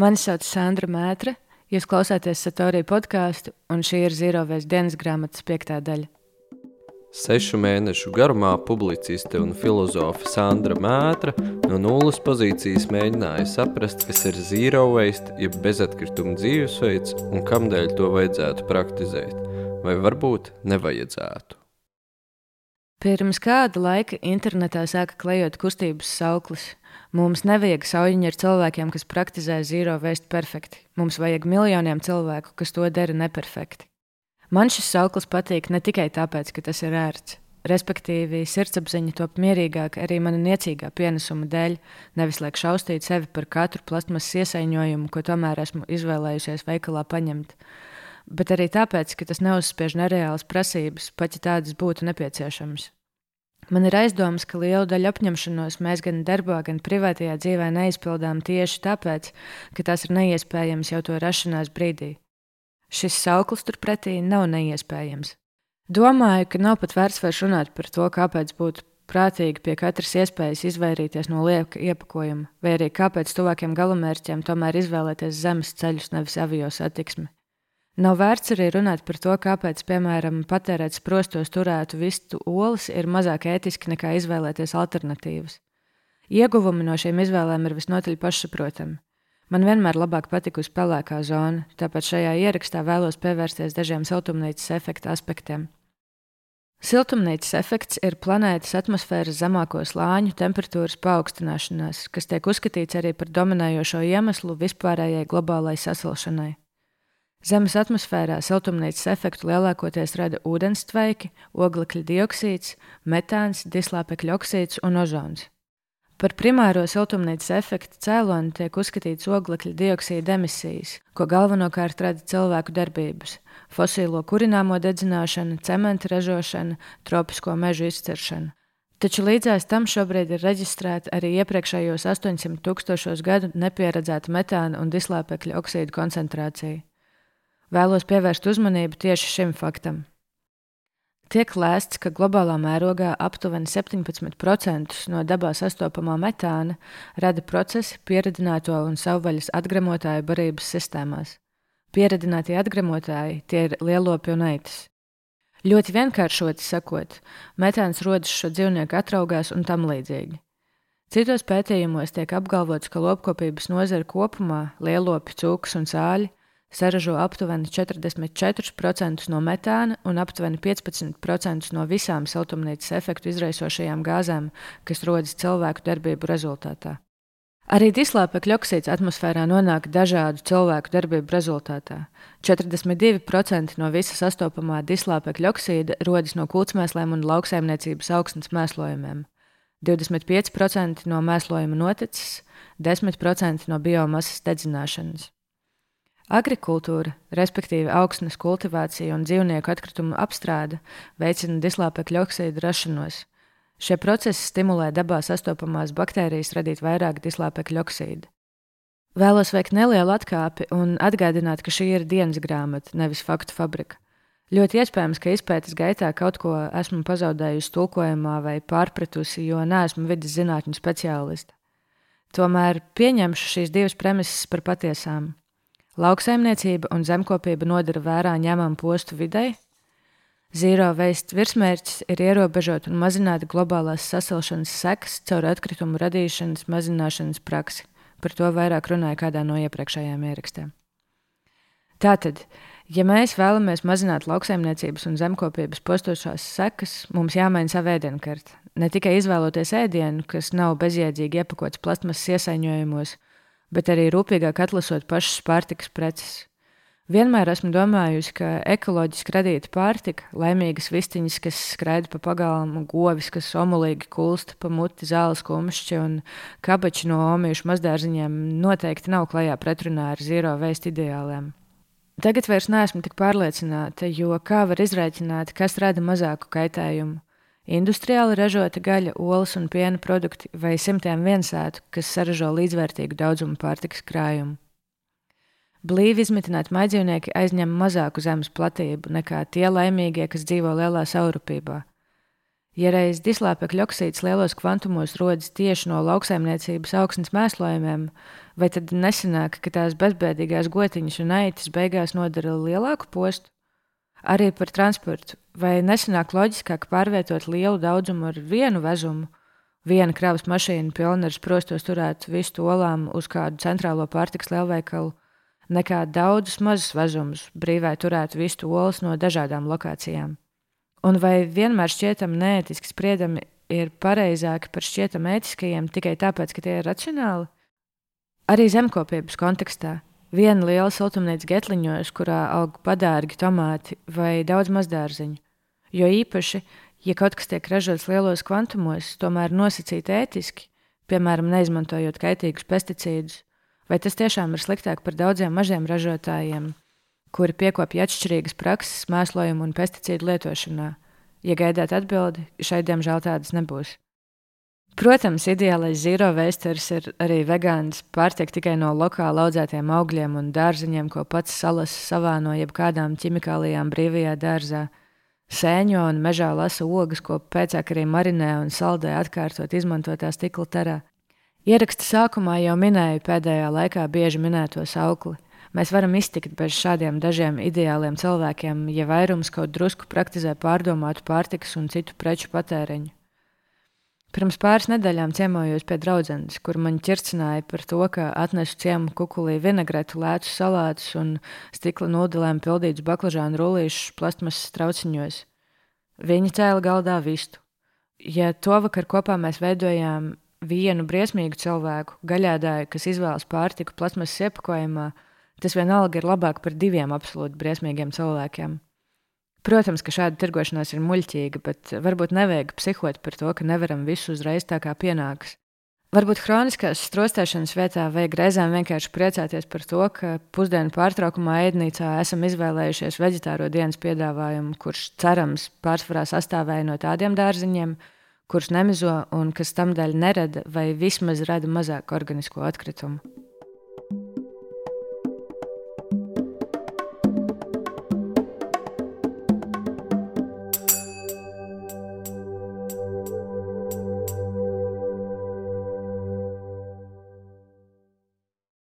Mani sauc Sandra Mētre, jūs klausāties Satorija podkāstu, un šī ir Zīrovēs dienas grāmatas piektā daļa. Sešu mēnešu garumā publiciste un filozofa Sandra Mētra no nulles pozīcijas mēģināja saprast, kas ir zero waste, jeb bezatkrituma dzīvesveids un kamdēļ to vajadzētu praktizēt, vai varbūt nevajadzētu. Pirms kāda laika internetā sāka klejot kustības sauklis Mums nevajag saujiņu ar cilvēkiem, kas praktizē zero waste perfekti. Mums vajag miljoniem cilvēku, kas to dara neperfekti. Man šis sauklis patīk ne tikai tāpēc, ka tas ir ērts. Respektīvi, sirdsapziņa top mierīgāk arī mana niecīgā pienesuma dēļ, nevis liek šaustīt sevi par katru plasmasas iesaiņojumu, ko tomēr esmu izvēlējusies veikalā paņemt. Bet arī tāpēc, ka tas neuzspiež nereālas prasības, pat ja tādas būtu nepieciešamas. Man ir aizdomas, ka lielu daļu apņemšanos mēs gan darbā, gan privātajā dzīvē neizpildām tieši tāpēc, ka tas ir neiespējams jau to rašanās brīdī. Šis sauklis turpretī nav neiespējams. Domāju, ka nav pat vērts vairs runāt par to, kāpēc būtu prātīgi pie katras iespējas izvairīties no lieka iepakojuma, vai arī kāpēc tuvākiem galamērķiem tomēr izvēlēties zemes ceļus, nevis avio satiksmi. Nav vērts arī runāt par to, kāpēc, piemēram, patērēt sprostos turētu vistu olas ir mazāk ētiski nekā izvēlēties alternatīvas. Ieguvumi no šīm izvēlēm ir visnotaļ pašsaprotami. Man vienmēr labāk patikusi pelēkā zona, tāpēc šajā ierakstā vēlos pievērsties dažiem siltumnīcas efekta aspektiem. Siltumnīcas efekts ir planētas atmosfēras zemāko slāņu temperatūras paaugstināšanās, kas tiek uzskatīts arī par dominējošo iemeslu vispārējai globālai sasilšanai. Zemes atmosfērā siltumnīcas efektu lielākoties rada ūdenstveiki, oglekļa dioksīds, metāns, dislāpekļa oksīds un ozons. Par primāro siltumnīcas efekta cēloni tiek uzskatīts oglekļa dioksīda emisijas, ko galvenokārt rada cilvēku darbības - fosīlo kurināmo dedzināšana, cementa ražošana, tropisko mežu izciršana. Taču līdzās tam šobrīd ir reģistrēta arī iepriekšējos 800 tūkstošos gadu nepieredzēta metāna un dislāpekļa oksīdu koncentrācija. Vēlos pievērst uzmanību tieši šim faktam. Tiek lēsts, ka globālā mērogā aptuveni 17% no dabā sastopamā metāna rada procesi pieredzināto un savvaļas atgremotāju barības sistēmās. Pieredzinātie atgremotāji tie ir lielopi un aitas. Ļoti vienkāršoti sakot, metāns rodas šo dzīvnieku atraugās un tam līdzīgi. Citos pētījumos tiek apgalvots, ka lopkopības nozara kopumā, lielopi, cūkas un sāļi saražo aptuveni 44% no metāna un aptuveni 15% no visām siltumnīcas efektu izraisošajām gāzēm, kas rodas cilvēku darbību rezultātā. Arī dislāpekļa oksīds atmosfērā nonāk dažādu cilvēku darbību rezultātā. 42% no visa sastopamā dislāpekļa oksīda rodas no kūtsmēsliem un lauksaimniecības augstnes mēslojumiem. 25% no mēslojuma noticis, 10% no biomasas dedzināšanas. Agrikultūra, respektīvi augsnes kultivācija un dzīvnieku atkritumu apstrāde, veicina dislāpekļa oksīdu rašanos. Šie procesi stimulē dabā sastopamās baktērijas radīt vairāk dislāpekļa oksīdu. Vēlos veikt nelielu atkāpi un atgādināt, ka šī ir dienas grāmata, nevis faktu fabrika. Ļoti iespējams, ka izpētes gaitā kaut ko esmu pazaudējusi tulkojumā vai pārpratusi, jo neesmu vidas zinātņu speciāliste. Tomēr pieņemšu šīs divas premises par patiesām. Lauksaimniecība un zemkopība nodara vērā ņemamu postu videi. Zīro veist virsmērķis ir ierobežot un mazināt globālās sasilšanas sekas caur atkritumu radīšanas mazināšanas praksi. Par to vairāk runāja kādā no iepriekšējām ierakstiem. Tātad, ja mēs vēlamies mazināt lauksaimniecības un zemkopības postošās sekas, mums jāmaina savu ēdienkarti. Ne tikai izvēloties ēdienu, kas nav bezjēdzīgi iepakots plasmasas iesaņojumos, bet arī rūpīgāk atlasot pašas pārtikas preces. Vienmēr esmu domājusi, ka ekoloģiski radīta pārtika, laimīgas vistiņas, kas skraida pa pagalmu, govis, kas omulīgi kulsta pa muti, zāles kumšķi un kabači no omīšu mazdārziņiem, noteikti nav klajā pretrunā ar zīro veistu ideāliem. Tagad vairs neesmu tik pārliecināta, jo kā var izrēķināt, kas rada mazāku kaitējumu? Industriāli ražota gaļa, olas un piena produkti vai simtiem viensētu, kas saražo līdzvērtīgu daudzumu pārtikas krājumu. Blīvi izmitināti maidzīvnieki aizņem mazāku zemes platību nekā tie laimīgie, kas dzīvo lielā saurupībā. Ja reiz dislāpekļa oksīds lielos kvantumos rodas tieši no lauksaimniecības augsnes mēslojumiem, Vai tad nesanāk, ka tās bezbēdīgās gotiņas un aitas beigās nodara lielāku postu? Arī par transportu. Vai nesanāk loģiskāk pārvietot lielu daudzumu ar vienu vezumu? Viena kravas mašīna pilna ar sprostos turēt vistu olām uz kādu centrālo pārtiks lielveikalu, nekā daudzus mazus vezumus brīvai turēt vistu olas no dažādām lokācijām. Un vai vienmēr šķietami neētiski spriedumi ir pareizāki par šķietami ētiskajiem tikai tāpēc, ka tie ir racionāli? Arī zemkopības kontekstā. Viena liela siltumnīca getliņos, kurā aug padārgi tomāti vai daudz mazdārziņu. Jo īpaši, ja kaut kas tiek ražots lielos kvantumos, tomēr nosacīt ētiski, piemēram, neizmantojot kaitīgus pesticīdus, vai tas tiešām ir sliktāk par daudziem mažiem ražotājiem, kuri piekopja atšķirīgas prakses mēslojumu un pesticīdu lietošanā. Ja gaidāt atbildi, šai diemžēl tādas nebūs. Protams, ideālais zīro veisters ir arī vegāns, pārtiek tikai no lokāli audzētiem augļiem un dārziņiem, ko pats salas savā no jebkādām ķimikālijām brīvajā dārzā. Sēņo un mežā lasa ogas, ko pēcāk arī marinē un saldē atkārtot izmantotā stikla terā. Ieraksta sākumā jau minēju pēdējā laikā bieži minēto saukli Mēs varam iztikt bez šādiem dažiem ideāliem cilvēkiem, ja vairums kaut drusku praktizē pārdomātu pārtikas un citu preču patēriņu. Pirms pāris nedēļām ciemojos pie draudzenes, kur man ķircināja par to, ka atnesu ciemu kukulī vinegretu, lētus salātus un stikla nūdelēm pildītus baklažānu rullīšus plastmasas trauciņos. Viņa cēla galdā vistu. Ja to vakar kopā mēs veidojām vienu briesmīgu cilvēku, gaļādāju, kas izvēlas pārtiku plasmasas iepakojumā, Tas vienalga ir labāk par diviem absolūti briesmīgiem cilvēkiem. Protams, ka šāda tirgošanās ir muļķīga, bet varbūt nevajag psihot par to, ka nevaram visu uzreiz tā kā pienāks. Varbūt hroniskās strostēšanas vietā vajag reizēm vienkārši priecāties par to, ka pusdienu pārtraukumā ēdnīcā esam izvēlējušies vegetāro dienas piedāvājumu, kurš cerams pārsvarā sastāvēja no tādiem dārziņiem, kurus nemizo un kas tam dēļ nerada vai vismaz rada mazāk organisko atkritumu.